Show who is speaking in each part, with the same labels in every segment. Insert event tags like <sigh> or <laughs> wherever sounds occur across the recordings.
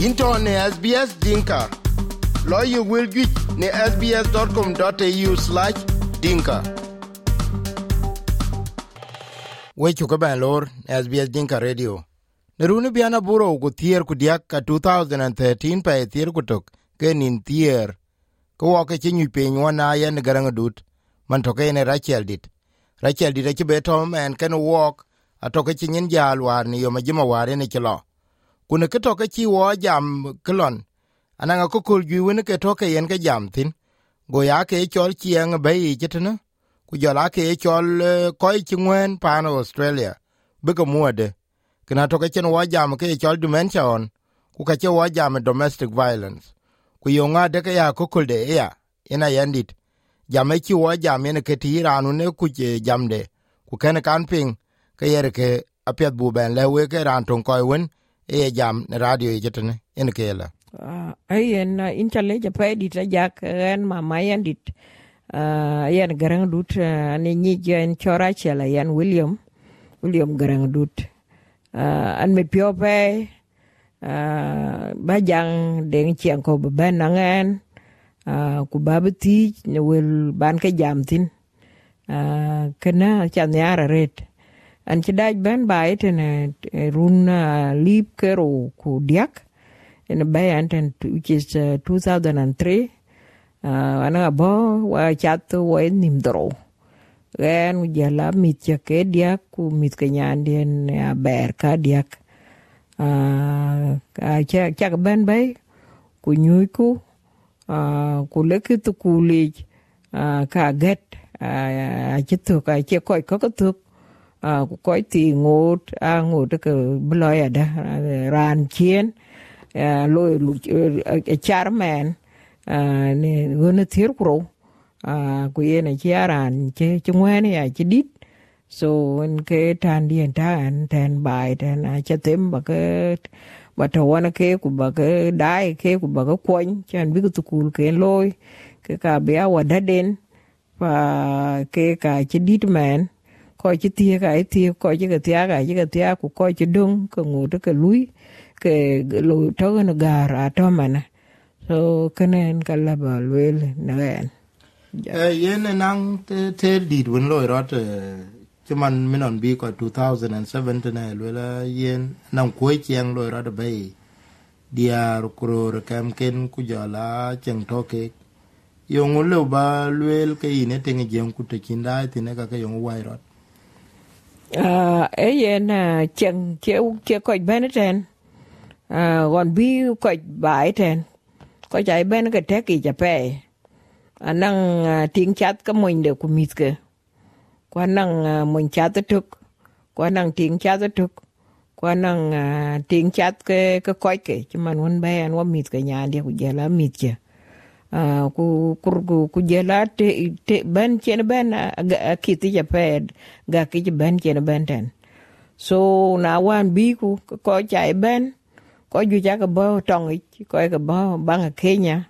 Speaker 1: into ne SBS Dinka. Lawyer will get ne sbs.com.au slash dinka. Wechu ka ban lor SBS Dinka Radio. Neruni biana buro ku thier ku diak ka 2013 pa e thier ku tok ke nin thier. Ko wake chi nyu piny wana yen garang dut. Man toke ne Rachel dit. Rachel dit achi betom en ken walk atoke chinyin nyin jal war ni yo majima ware ne chilo. Kune ke toke chi wo jam klon Ananga ko kul wene ke toke yen ke jam thin. Go ya ke chol chieng bayi chitana. Ku jola ke chol uh, koi chi pano Australia. Bika muade. Kina toke chen wo jam ke chol dementia on. Ku ka wo jam domestic violence. Ku yo nga deke ya ko de ya. Ina yandit Jam e wo jam yen ke ti ne ku je jamde. Ku kan ping ke yer ke apiat bu ben le ke ran ton koi wen e jam radio jetene en ke la
Speaker 2: uh, ayen uh, inchale ja pe dit a jak en mama yen dit uh, yen garang dut uh, ne nyi jen chora chela yen William. William garang dut. An me pio pe ba jang deng chiang ko ba nangen ku ba ti ne wel ban ke jam tin. Kana chan yara ret an ci daj ben ba ite run uh, kero ku diak in bay anten which is uh, 2003 uh, ana bo wa chat wa nim dro. Ren u jala mit ya ke diak ku mit ke nyandien ya ber ka diak. Uh, a cha cha ben bay ku nyuy ku uh, ku leki tu ku lij uh, ka get uh, a uh, chitu ka che koy ko ko tuk à ku koy ti ngot a ngot ke bloya da ran chien a lo lu charman a ne gona thir kro a ku ye ne charan che chungwe ne ya chi dit so en ke tan dien tan tan bai tan a cha tem ba ke ba to wana ke ku ba ke dai ke ku ba ke kwon chan bi ku kul ke loy ke ka bia wa daden pa ke ka chidit man coi chứ tia cái tia, coi chứ cái tia cái chứ cái tia của coi chứ đông, cái ngủ đó cái núi cái lùi đó cái nó gà ra đó mà nè. So, cái này cái là bảo lùi nè
Speaker 1: eh yen nang te te dit wen loy rot chuman minon bi ko 2007 tene lela yen nang ko chiang ra rot bay diar kuro kam ken ku jala cheng toke yong le ba luel ke ine tenge jeng ku te kinda tine ka ke yong wai rot
Speaker 2: À, ấy là chẳng chịu chịu coi bên trên. À còn bi coi bài trên. Coi chạy bên cái thế kì chả pe anh à, năng à, tiếng chat cái mình được của mít cơ. Qua năng mình chat được qua năng tiếng chat được qua năng tiếng chat cái cái coi cái chứ mà muốn bé anh muốn mít cái nhà đi cũng giờ là mít chứ. À ku ku ku jela te ben chen ben kiti ja ped. Ga ki ben chen ben ten so na wan bi ku ko chai ben ko ju ja ka bo tong ich ko ka bo bang Kenya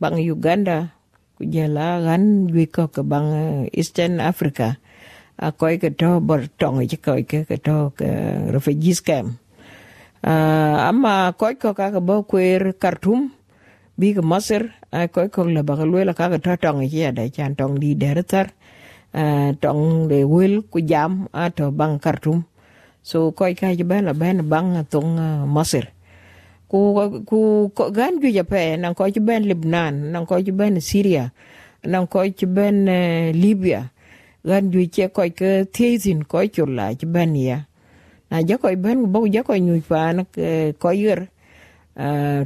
Speaker 2: bang Uganda ku jela gan ju ko ka bang Eastern Africa. A ko ka to bor tong ich ko ka ka to ka refugees camp uh, ama ko ko ka ka bo kwer bi ga Masir ai ko ko la ba lwe la ka ta tong ye da chan tong di der tar. Tong de wel ku jam, a to bang kartum so ko ka ji ba la ben bang tong masir. Ku ku ko gan ju jape nan ko ji ben libnan nan ko ji ben syria nan ko ji ben libya. Gan ju che ko ke thizin ko chula ji ben ya. Na ja ko ben bo ja ko nyu pa na eh, ko yer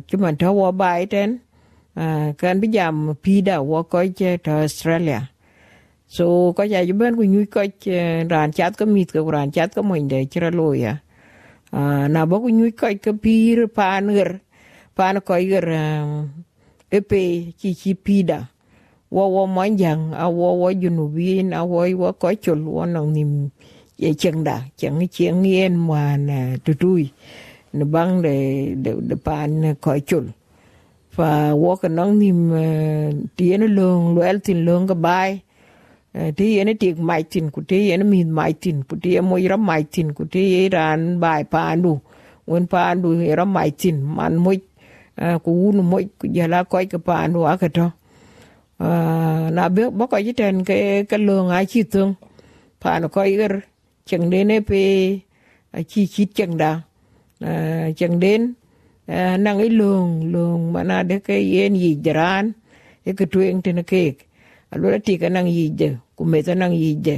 Speaker 2: chuman tawo bài trên à kan bi jam pida wo coi che to australia. So ko ja bên ben ku coi chơi ờ, ran chat có mít ko ran chat có mình để chira lo ya à. Na bo ku nyu coi cái pir pan pan coi ger e chi chi pida wo wo mon jang a wo wo ju nu bin a à, wo wo ko chul wo nong nim ye cheng da cheng cheng yen man tu tui ne bang để để pan coi chul fa woka nong nim ti en long lo el tin long ga bai ti en ti mai tin ku ti en mi mai tin ku ti mo ira mai tin ku ti ran bai pa andu wen pa andu ira mai tin man mo ku un mo ku ya la ko ka pa pan a ka to na be bo ko ji ten ke ke lung a chi tung pa pan ko ir chừng đến pe a chi chi chừng da chừng đến Eh, nang i lung lung mana de ke yen yi jaran e ke tueng tene ke alo ti ka nang yi de ku me ta nang yi de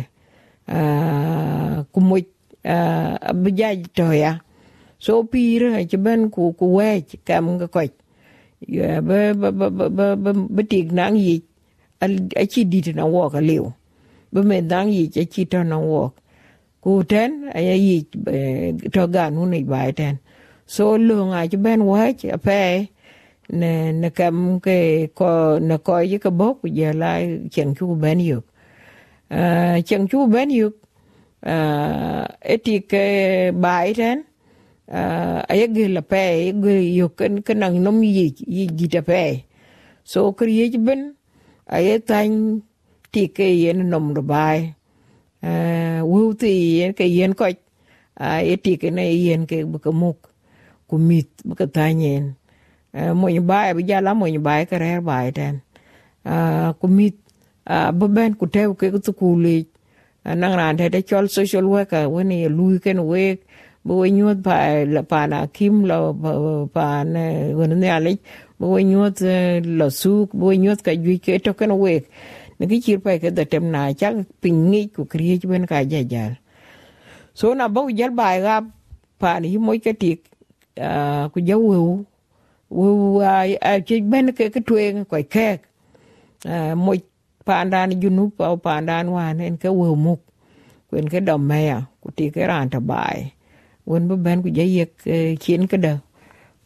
Speaker 2: eh, ku mo eh, abja to ya. So pir ke ben ku ku we kam ga ko ya ba ba ba ba ba ti nang yi a chi di na wo ka liu. Ba me nang yi che chi to na wo ku ten, a yi to ga nu ni bai ten so lương ai cho bên quá chứ à, phê. Nè nè cầm cái co, nè coi với cái bốc giờ lại chẳng chú bên được. À chẳng chú bên được à ấy thì cái bài trên. À ấy cái là phải cái yêu cái cái năng nông gì gì gì đó phải so cái gì bên? Ấy thành thì cái yên nông đó bài. À vui thì cái yên coi? À, ấy thì cái này yên cái bực mục kumit, baka tanyen. Eh, mo ni bai bi jala mo ni bai ka rer bai ten eh, kumit eh, ba ben ku tew ke ku kuli nang ran te chol social worker woni lui ken we bo we nyot pa, la, pa na kim lo pa ne woni ne ale bo we nyot lo suk bo we nyot ka ju ke to ken we ne ki chir pa e ke da tem na, cha pin ngi ku kriye ben ka ja ja so na bo jal bai ga, pa ni mo ke tik ku ja wew wew a ci ben ke ke tuen ko ke mo pandan junu pa pandan wan en ke wu muk kwen ke dom meya ku ti ke ran ta bai wen bu ben ku ja yek chin ke da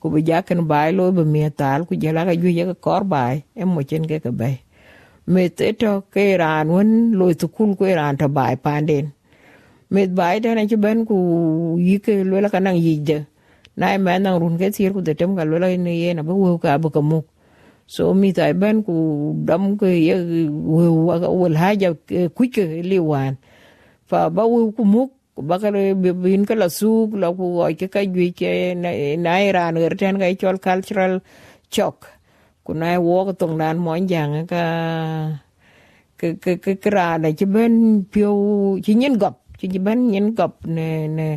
Speaker 2: ku bu ja ken bai lo bu mi tal ku ja la ga ju ye ke kor bai em mo chen ke ke bai me te to ke ran wen lo tu kul ku ran ta bai panden me bai da na ci ben ku yike lo la ka nang yi yije na ma nang run ke sir ku de tem ka lo la ni ye na bu wo ka bu ka mu so mi tai ben ku dam ke ye wo wo ha ja ku ke li wan fa ba wo ku mu ba ka bin ka la su la ku wa ke ka gi ke na na ran er ten ga chol cultural chok ku na wo ko tong nan mo yang ka ke ke ke ra da ci ben pio ci nyen gop ci ben nyen gop ne ne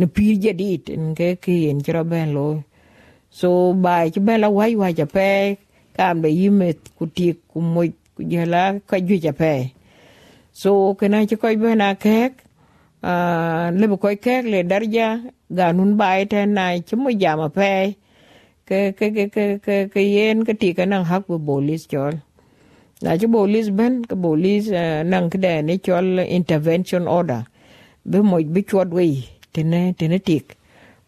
Speaker 2: na pir jadit en ke ke en chira ben lo so bai chi ben la wai wai ja pe kam be yimet ku ti ku mo ku jela ka ju ja pe so kana chi ko ben a kek a le ko kek le darja ga nun bai te na chi mo ja ma pe ke ke ke ke ke ke yen ke ti ka nang hak bu bolis chol na chi bolis ben ke bolis nang ke de ne chol intervention order. Be mo bi chot wei tene tene tik.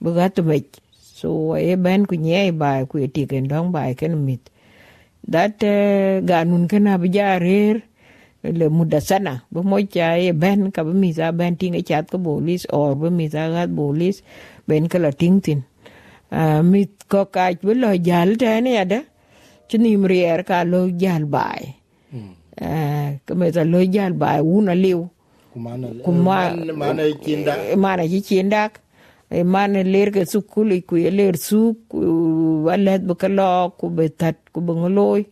Speaker 2: Bu gato mech. So e ben ku nye ba ku e tik en dong ba ken mit. That uh, ganun kana bija rer le muda sana bu mo cha e ben ka bu mi za ben ting e chat ko bolis or bu mi za gat bolis ben ka la ting tin. Mit ko ka bu lo jal tene ya da. Chini mrier ka lo jal bai. Uh, ka me za lo jal bai una liu
Speaker 1: kuma mana
Speaker 2: ci cindak mana ler ke sukul ku ler su walet bu kalo ku betat ku bengoloy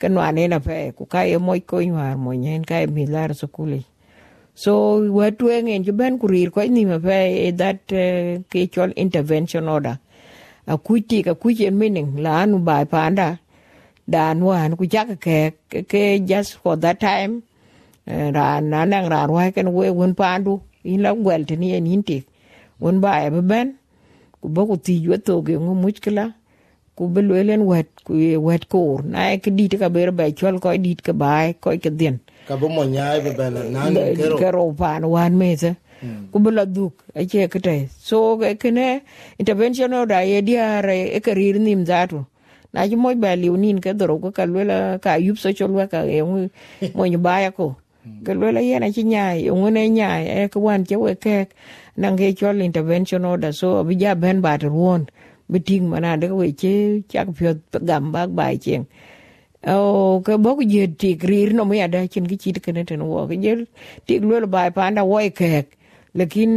Speaker 2: kan wane na pe ku kai moy ko nyar mo nyen kai mi lar sukul so watu ngen ju ben ku rir ko ni ma pe that ke chol intervention order. A kuti ka kuchen meaning la anu bai panda dan wan ku jak ke ke just for that time ran na nang ran wa kan we won pandu in la wel tini en hinti won ba e ben. Ku ba ku ti yo to ge ngo muskila ku be le len wet ku wet ko na ke dit ka ber ba chol ko dit ka ba ko ke den
Speaker 1: ka bo mo nyaay be ben nan kero
Speaker 2: kero pan wan me se ku be la duk a che ke te. So ke ne intervention da ye dia re e ke rir nim zatu na ji mo ba liu nin ke doro ko ka le ka yup social worker e <laughs> mo ni ba ya ko ke lo la yana chi ngone nyai e ko wan che we ke nang chol intervention order, so bi ja ben ba to won bi ting mana de we che chak pyo gam bak bai chen o ke bo ye ti rir no me ada chin ki chit kene ten wo ke je ti lo bai pa nda wo ke lekin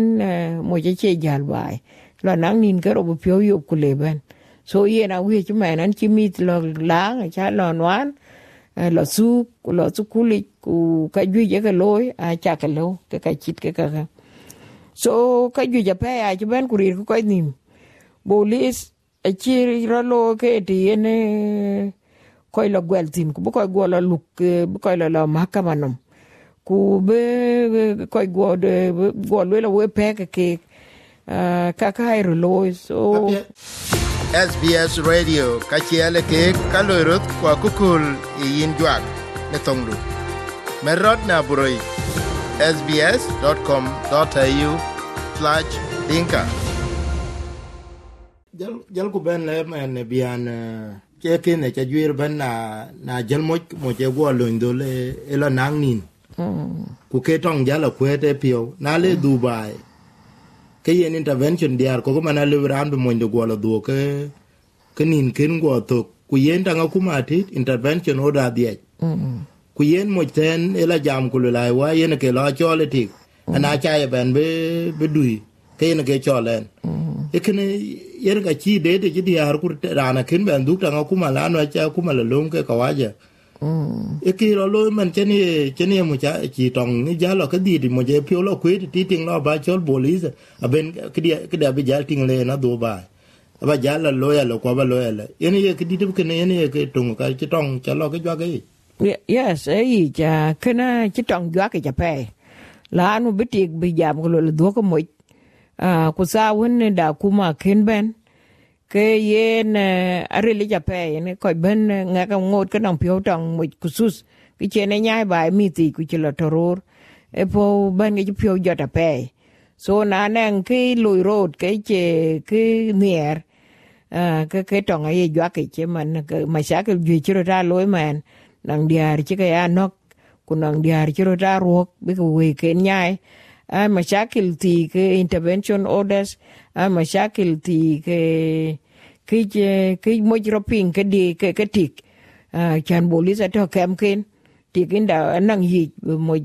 Speaker 2: mo che che jal bai lo nang nin ke ro bi pyo yo ku le ben so yen a wi man an chi mit lo lang cha lo nwan lo su lo su kuli ku ka ju ye ka loy a cha ka lo ka ka chit ka ka so ka ju ja pe a ju ben kurir ku ko nim bolis a chi ro lo ke ti ene ko lo gwel tin ku bu ko go lo luk bu ko lo lo mahakama nom ku be ko go de go lo we pe ke ke ka ka ro lo so.
Speaker 1: Ờ, SBS Radio. Ka chiele ke kalorot kwa kukul yin jwak ne tongdu merot na buroi. Sbs.com.au slash dinka. Jal jal ku ben le men bian che ke ne cha jwir ben na na jal mo mo che go lo ndo le elo nang nin. Ku ke tong jala kwete pio. Na le dubai ke yen intervention diar ko mana le ran be mondo go lo do ke ke nin ken go to ku yen tanga kuma tit intervention oda die ku yen mo ten ela jam ku la wa yen ke lo chole tik ana cha ye ben be be dui ke yen ke cholen ekene yen ga chi de de di har ku rana ken ben du tanga kuma la no cha kuma la lum ke kawaja e ki lo lo man chen ye chen ye mo cha chi tong ni ja lo ka di di mo je pyo lo ku ti ting lo ba chol bolis à bên cái địa cái địa be ja ting le na do ba ba ja la lo ya lo ko ba lo ya le yen ye ki di de ke cái yen ye ke tung ka chi tong cha lo ke jwa ke
Speaker 2: yes ai cha kana chi tong jwa ke cha pe la nu bi ti bi jam ko lo do ko mo a ku sa won da kuma ken ben ke yen are li ja pe ne ko ben nga ka ngot ka nang pyo tang mu kusus ki che ne nyai ba mi ti ku chi lo toror e po ben ge pyo jo ta pe so na nang ki lui road ke che ki nier ke ke tong ai jwa ke che man ke ma sha ke ju chi ro ra loy man nang diar chi ka ya nok ku nang diar chi ro ra ruok bi ku we ke nyai a mashakil ti ke intervention orders a mashakil ti ke ke ke mo jro ping ke di ke ke tik chan bolis ato kem ken tik inda nang yi mo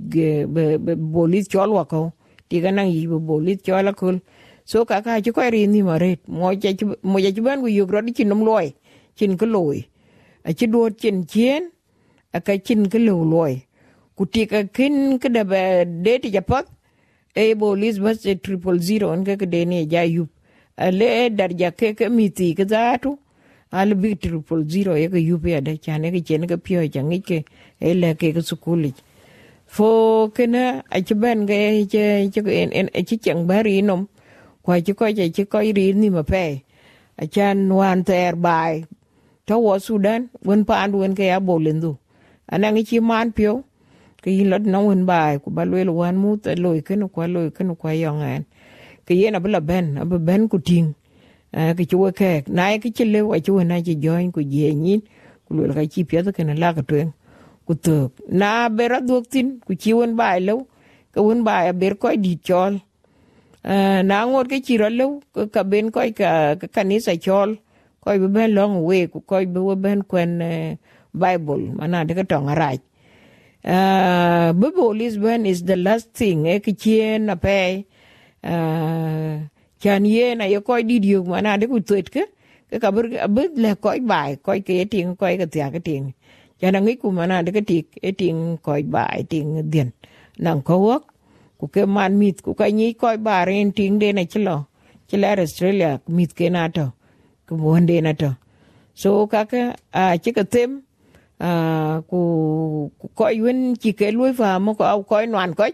Speaker 2: bolis chol wa ko tik nang yi bolis chol ko so ka ka chi ko ri ni maret mo ja mo ja ban ku đi chín di chin nom loy chin ko loy a chi do chin chien a ka chin ko loy ku tik kin ke da de ti japat e bolis bas e triple zero on ke de ne ja yup ale darja ke ke miti ke zatu al bi triple zero ye ke yup ya da chane ke chen ke pio ja ngi ke e le ke ke sukuli fo kena a che ben ge che che en en e che chang bari nom kwa che ko che che ko ri ni ma pe a chan wan ter bai to wo sudan won pa and won ke ya bolendu anang ci man pio ke yin lot na wen bai ku ba lwel wan mu ta loy ken kwa loy ken kwa yong an ke yen abla ben ab ben ku ting ke chuwe ke na ke chile wa chuwe na chi join ku je nyin ku lwel ka chi pye ke na la ka twen ku to na bera duok tin ku chi wen bai lo ke wen bai ber ko di chol. Na ngot ke chi ro lo ka ben ko ka kanisa chol. Ko be ben long we ku ko be ben kwen bible mana de ka tong arach À, uh, Bible Lisbon is the last thing e ki chien na pe uh, chan ye na ye koi di diu mana de ku tuet ke ke ka ber ber le koi bai koi ke ting koi ke tia ke ting chan ngi ku mana de ke tik e ting koi bai ting dien nang ko wok ku ke man mit ku ka ni koi bai ren ting de na chlo chila Australia mit ke na to ku bon de na to so ka ke a chi ke tem à cụ coi yun chỉ cái lối và mà có coi noan coi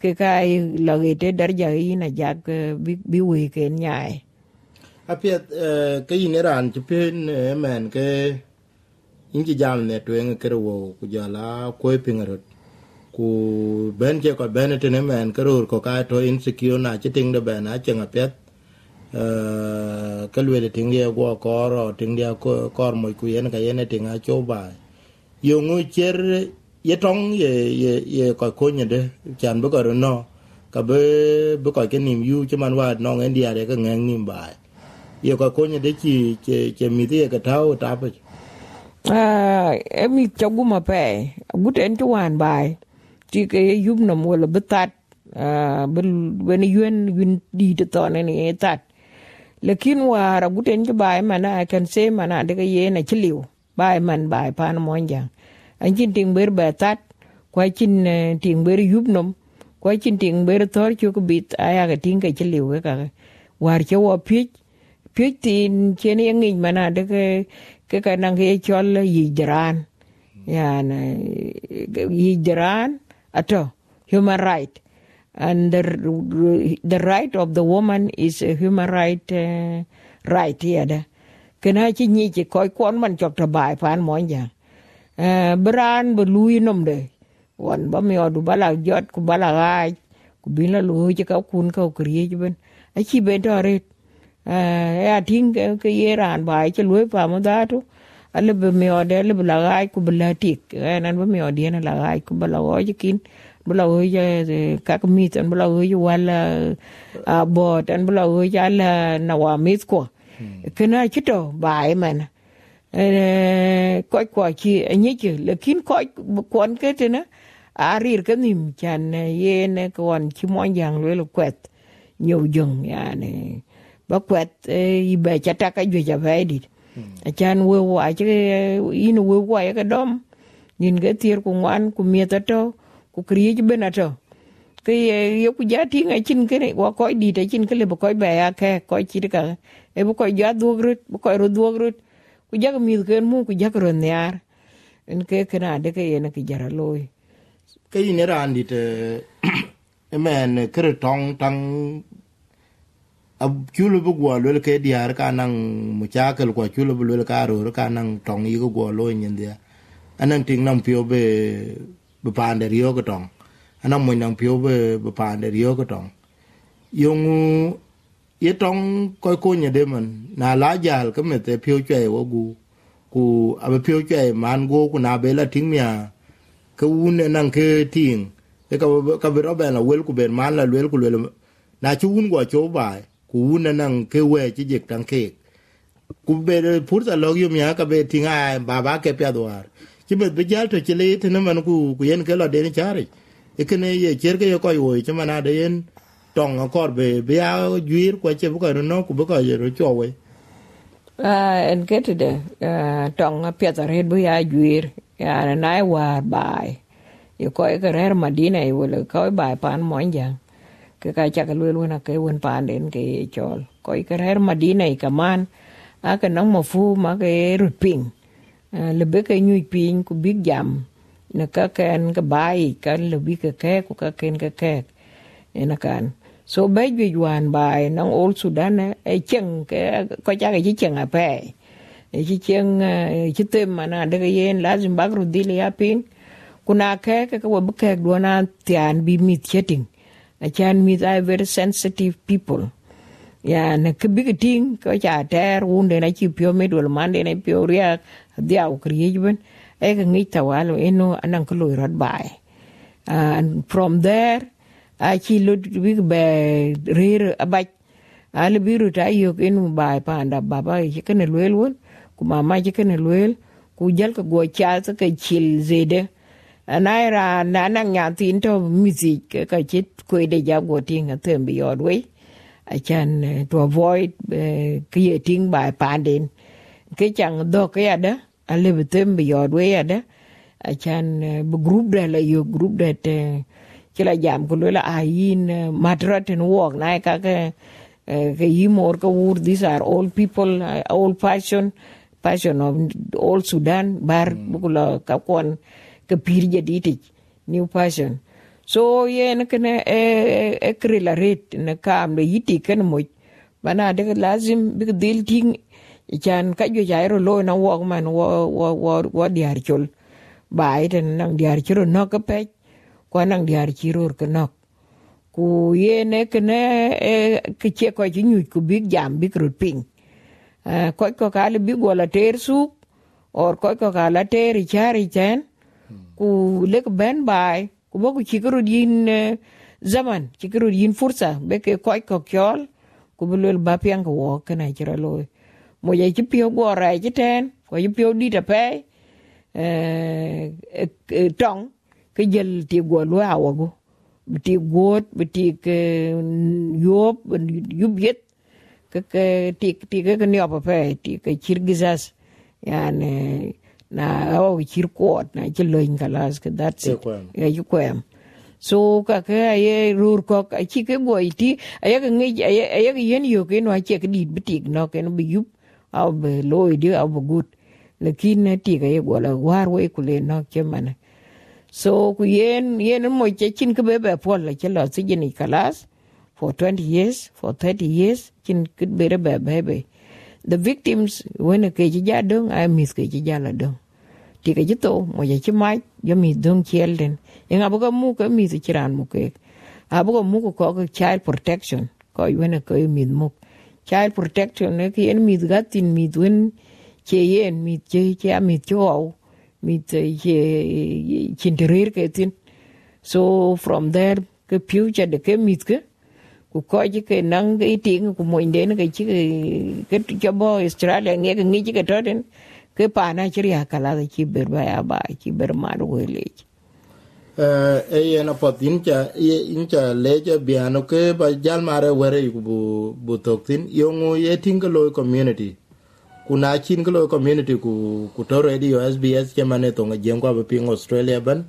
Speaker 2: cái cái là cái thế dar giờ ý là giác ờ, bị bị quỳ cái nhà à,
Speaker 1: apiet ờ, cái gì nữa ran chụp hình men cái, những cái jam này tụi cái rồi ku jala koi pingarot ku ben che ko ben te men cái rồi ko ka to insecure na chi ting de ben a chang ka cái luyện tiếng dia qua có rồi, tiếng dia có một cái yên cái yên tiếng a cho ba yo ngu cher ye tong ye ye ye ko ko nye de chan bu ko no ka be bu ko ke nim yu che man wa no ngen dia de ka ngen nim ba ye ko ko nye de chi che che mi de ka tao ta pa
Speaker 2: à em mi cho gu ma pe gu ten tu wan bai chỉ cái yum no mo la betat à ben ben yuen yun di de to ne ni tat lakin wara guten ki bai mana kan se mana daga ye na chiliu. Bai man bai pan monjang an chin ting ber ba tat kwa chin eh, ting ber yup nom. Kwa chin ting ber thor chu ko bit aya ga ting ka chiliu ka war che wo pich pich tin chen ye ngi mana daga ke ka nang ye chol yi jran ya na yi jran ato, human right and the, the right of the woman is a human right uh, right here da kana chi ni chi koi kon man chok ta bai pan mo ja bran bu lui nom de wan ba mi odu bala jot ku bala ga ku bin la lu chi ka kun ka kriye chi ben a chi be do re ya ting ke ye ran bai chi lui pa mo da tu ale be mi ode le bala ga ku bala tik nan ba mi ode na la ga ku bala go chi kin bula hoja kak mit an bula hoja wala a bot an bula hoja ala na wa mit ko kana chito bai man ko ko chi anyi chi lekin ko kon ke tena arir ka nim chan ye ne kon chi mo yang le lo kwet nyu jung ya ne ba kwet i be chata ka ju ja bai dit chan we wa chi in we wa ya ka dom nin ga tier ku ngwan ku mi ta to ku kriye ji bena to ke yo ku ja tinga chin ke wa ko di te chin ke le ko be ya ke ko chi ka e bu ko ja duogrut bu ko ro duogrut ku ja mi ke mu ku ja ro nyar en ke ke na de ke yen ke jara loy
Speaker 1: ke ine ran dit e men kre tong tang ab chulu bu gwa lo ke diar ka nang mu cha ke ko chulu bu lo ka ro ka nang tong yi go lo nyen dia anang ting nam pio be be pande rio ko tong ana mo nang pio be be pande rio ko tong yung ye tong ko ko nhà de man na la jal ko me te pio che wo gu. Ku abe pio che man go ku na be la ting mia. Ke un nang ke ting. E ka ka be ro be la wel ku be man la wel ku le na chu un go cho bai ku un nang ke we chi jek tang ke ku be pur sa log yo mia ka be tinga ba ba ke pya doar ci bet be jal to ci le te man ku ku yen ke lo de ni chari. E kene ye cher ke ko yo ci mana de yen tong ko be be ya juir ko che bu ko no, ku bu ko ye ro cho we.
Speaker 2: En ke te de tong pya ta red bu ya juir, ya na nai war bai. Yo ko mà rer madina i wala ko bai pan mo jang ke ka cha ka lu lu na ke won pan den ke chol. Ko ke rer madina i kaman aka nang mo fu ma ke rut ping. Lebe ke nyuj piny ku big jam na ka ken ka bai kan lebe ke ke ku ka ken ke ke na kan so be ju wan bai nang ol sudan e cheng ke ko cha ke cheng a pe e chi cheng chi te mana de yen lazim bagru dile ya pin kuna ke ke ko be ke do na tian bi mit cheting a chan mit are very sensitive people ya na kebik ting ko cha ter unde na chi pio me dol mande na pio ria dia u kriye ben e eh, ga ngi tawalo eno eh, anan ko loy rod bai ah, and from there a chi lo big be rir abaj ah, al ah, biru ta yo eh, enu bai pa, anda baba chi kana lwel won ku mama chi kana lwel ku jal ka go cha sa ka chil zede anaira na nan nya tin to music ka chit ko de ja go tinga tembi yodwe I can uh, to avoid uh, creating by pandin cái chẳng do cái ada ale betem be yod we ada I can uh, group da la yo group that uh, kila jam ko la ayin uh, madrat and walk na ka ka ka yimor ka wur these are all people uh, all passion passion of all Sudan bar bukula ka kon ka pir jadi new passion so yen kene e e, e krila ret ne kam le yiti ken mo bana de lazim, bi dil ting e chan ka jo jairo lo na wo man, wo wo wo wo diar chul bai den nang diar chiro no ka pe ko nang diar chiro ka no ku yen kene e ke che ko ji nyu ku big jam, big rut ping. E, ko ko ka le big wala ter su or ko ko ka la ter chari chen, ku lek ben bai ku bo ku chikuru yin eh, zaman chikuru yin fursa. Be ke koy ko kyol ku bu lol ba pian ko wo kana chira loy mo ye chi pio go ra chi ten, ko chi pio di ta pe eh, eh, eh tong, ke jel ti go lo awo go ti go ti ke yob yub yet ke ke, ti ti ke ke apa pe ti ke kirgizas yani na au chir kot na chiloin kalas ke it.
Speaker 1: Chikwem.
Speaker 2: ya yukwem so ka ke ye rur ko ka chi ke boy ti aya ke ngi aya ke yen yo ke no che ke dit bitik no ke no bi yup au be loy di au be gut. Lekin ne ti ke ye gola war we kule no ke mana. So ku yen yen mo che chin ke be be pol la che lo si ni kalas for 20 years for 30 years chin kit be be be be the victims when ke ji ja dong i miss ke ji ja la dong ti ke ji to mo ye chi mai yo mi dong chiel den. En abu ka mu ke mi ti chiran mu ke abu ka mu ko ko child protection. Ko when ko mi mu. Child protection ne ki en mi ga tin mi wen che yen mi che che mi cho mi te che chinterir ke tin. So from there ke future de ke mi ke ku ko ke nang ke ting ku mo ke chi ke ke australia nge ke ngi ke toden ke pa na chi ya kala ke chi ber ba ya ba chi ber ma le
Speaker 1: eh e yen apat in cha ye- in cha leje biano ke ba jal mare were ku bu bu toktin yongu ye tinga lo community. Kuna chin ko loy community ku ku to radio SBS che mane to ngajem kwa ping Australia ban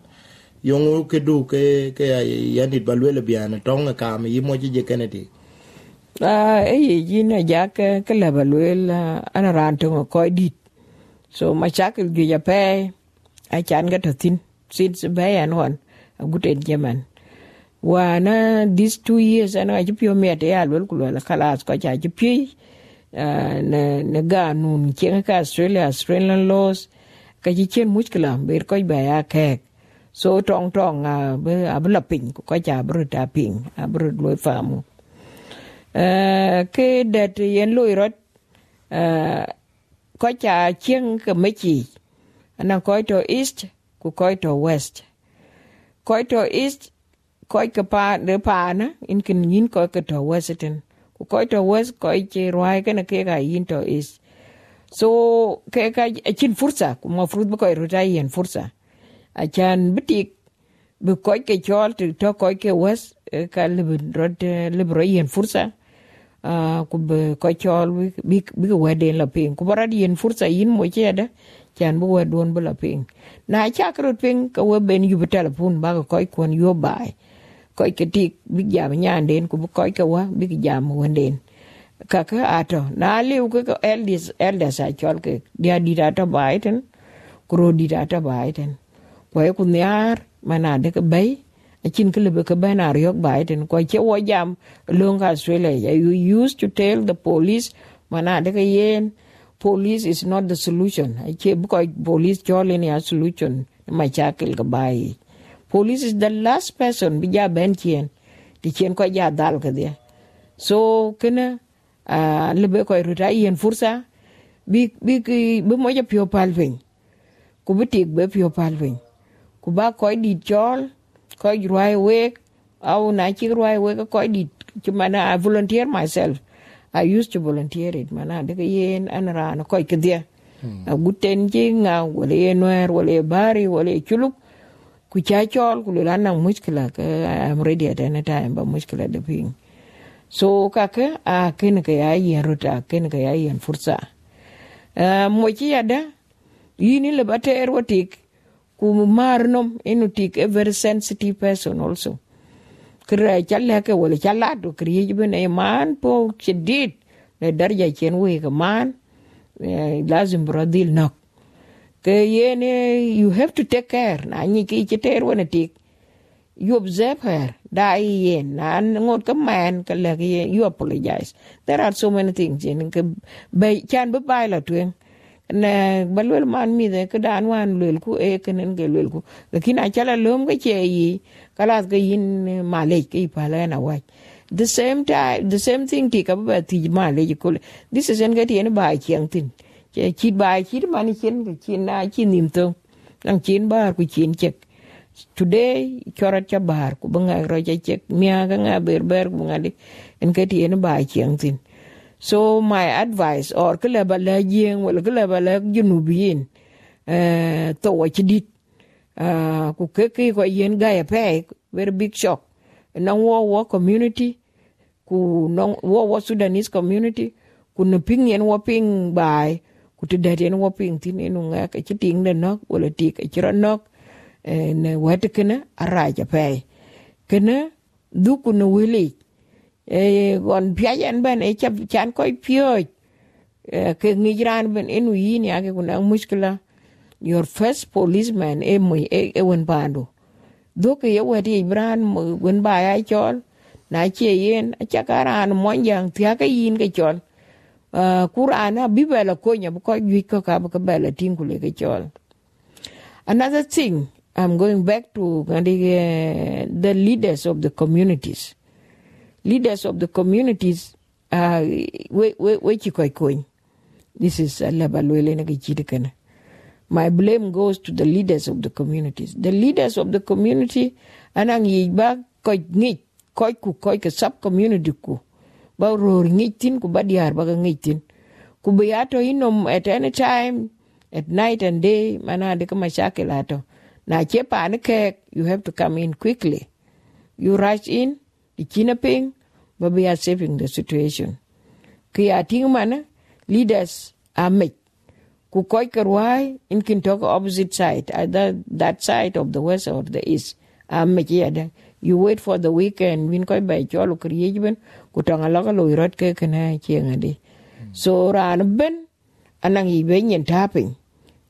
Speaker 1: yong ke du ke ke ya- yani balwele biano tonga kam yimo ji je keneti
Speaker 2: a ah, e eh, ye ji na ja ke ke le ba le ana ran to ko dit. So, ma cha ke gi ja pe, a chan ga to tin, sin se ba ya non a guten jeman wa na, these two years, ana ji pio me te al wel ku la kalas ko cha ji pi ah, na na ga nun chen ka australia, australian laws, ka ji chen muskila ber er ko ba ya kek so tong tong a be a bla pin ko cha bru ta pin a bru lo famu uh, ke dat yen lui rot uh, ko cha chieng ke mechi ana ko to east ku ko to west. Ko to east ko ke pa de pa na in kin yin ko ke to western ku ko to west ko che roi ke na ke ga yin to east. So ke ka chin fursa ku mo frut ko ro ta yen fursa a chan bitik bi ko ke chol to ko ke west e ka libin rot e libro yen fursa. Uh, ku bi ko chol bi bi ko weden la ping. Ku barad yen fursa yin mo cheda chan bu wedon bu la ping. Na cha kro ping ka we ben yu telefon ba ko ko kon yo bai. Ko ke tik bi jam nyan den ku ko ke wa bi jam wenden kaka ato na liu ke ko elders elders a chol ke dia di to bai ten kuro di to bai ko ku nyar mana de ke bai achin ke lebe ke ben ariok bai ten ko che wo jam long ka australia you used to tell the police. Mana de ke yen police is not the solution. Che bu ko police chole a solution. Ma chakel ke bai police is the last person. Bi ja ben chien ti chien ko ja dal ke dia so kena uh, lebe ko ruta yen fursa bi bi bi mo ja pio palvin ku bi tik be pio palvin ku ba ko di chol ko ruai we au na chi ruai we ko di chumana I volunteer myself. I used to volunteer it mana de yen anara no ko ke dia. A guten ji nga wala enwer wala bari wala chuluk. Ku cha chol ku la nang muskila ka I'm ready at any time ba muskila de ping. So kaka a ken ka ya yen ruta ken ka ya yen fursa. Uh, mo ci yada yini le bater watik ku marnom inu tik a very sensitive person also. Kira challe ke wala challa do kriye ben e man po chedit le darja chen we ke man. Lazim bradil nok ke yene you have to take care. Na ni ki cheter wona tik. You observe her. Da yen na ngot ka man ka le ke you apologize. There are so many things in ke be, chan be bai la twen na, balwel man mi de, ke dan wan lel ku e kenen ke lel ku. Lakin a chala lom ke che yi, kalas ke yin eh, malej ke pala na wa the same time the same thing ti ka ba ti malej ko this is en ga ti en ba chiang tin. Che, chi ba chi man chen ke, chi na chi nim to. Nang chin ba ku chin chek. Today, chorat cha bar ku banga ro cha chek. Mia ga nga ber ber ku ngadi en ke ti en ba chiang tin so my advice or ke leba la jeng wala ke leba la junubin eh to wa chidit. Uh, ku ke ke ko yen ga ya pe very big shock. Na wo wo community ku non wo wo Sudanese community ku no ping yen wo ping bai ku te det yen wo ping tin enu nga ka chi ting de nok wala ti ka chi nok eh, ne wet kene ara ja pe kene du ku no wili. e gon pya yen ben e chap chan koy pioj ke ngijran ben enu yin ya ke kuna muskila your first policeman e mo e, e wen pando do ke ye wadi ibran mo wen ba ya chol na che yen a chakaran mo yang tia ka yin ke chol uh, bibela ko nya ko yu ko ka ba bela tingule ke chol another thing I'm going back to uh, the leaders of the communities. Leaders of the communities uh, this is a level we le na kana. My blame goes to the leaders of the communities. The leaders of the community anang yi ba ko ngi ko ku ko ke sub community ku. Ba ror ngitin ku ba diar ba ngitin ku inom at any time at night and day mana de kama shakil ato na che pa ne you have to come in quickly. You rush in the kidnapping but we are saving the situation. Ki ating mana leaders are ku koy karwai in kin talk opposite side either that side of the west or the east am make yada you wait for the weekend win koy bay cholo kriye ben ku tanga loka lo irot ke kana chenga di so ran ben anang i ben yen tapping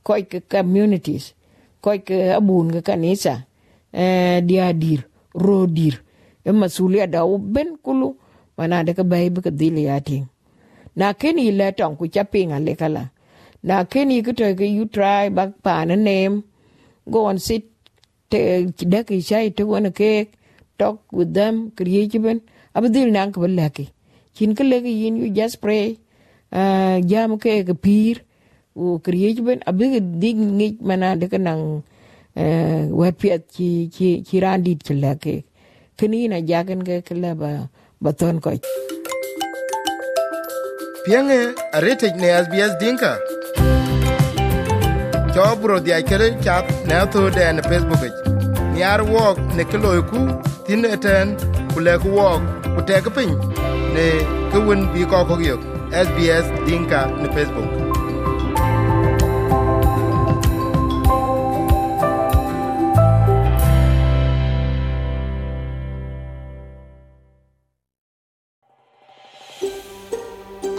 Speaker 2: koy ke communities koy ke abun ke kanisa eh dia dir ro dir e masulia da ben kulu mana de ka bay be ka dili yating na keni le tong ku chapinga le kala na keni ku to ke you try back pa na name go and sit te daki chai te wana ke talk with them create ben abdil nang ka laki kin ka leki yin you just pray jam ke ke pir u create ben abig dig ngi mana de kanang uh, wet piat chi chi chi randit chi laki kini na jagan ke kala ba baton ko
Speaker 1: pienge arete ne SBS dinka cho dia kere chat ne to de ne facebook nyar wok ne kilo ku tin eten kule ku wok ku te ne kewin bi ko ko sbs dinka ne facebook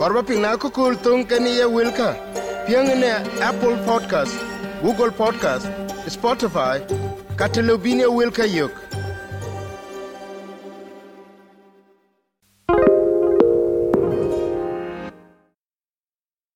Speaker 1: korba pina ko kul tung kani ye wilka piang ne apple podcast google podcast spotify katelobine wilka yok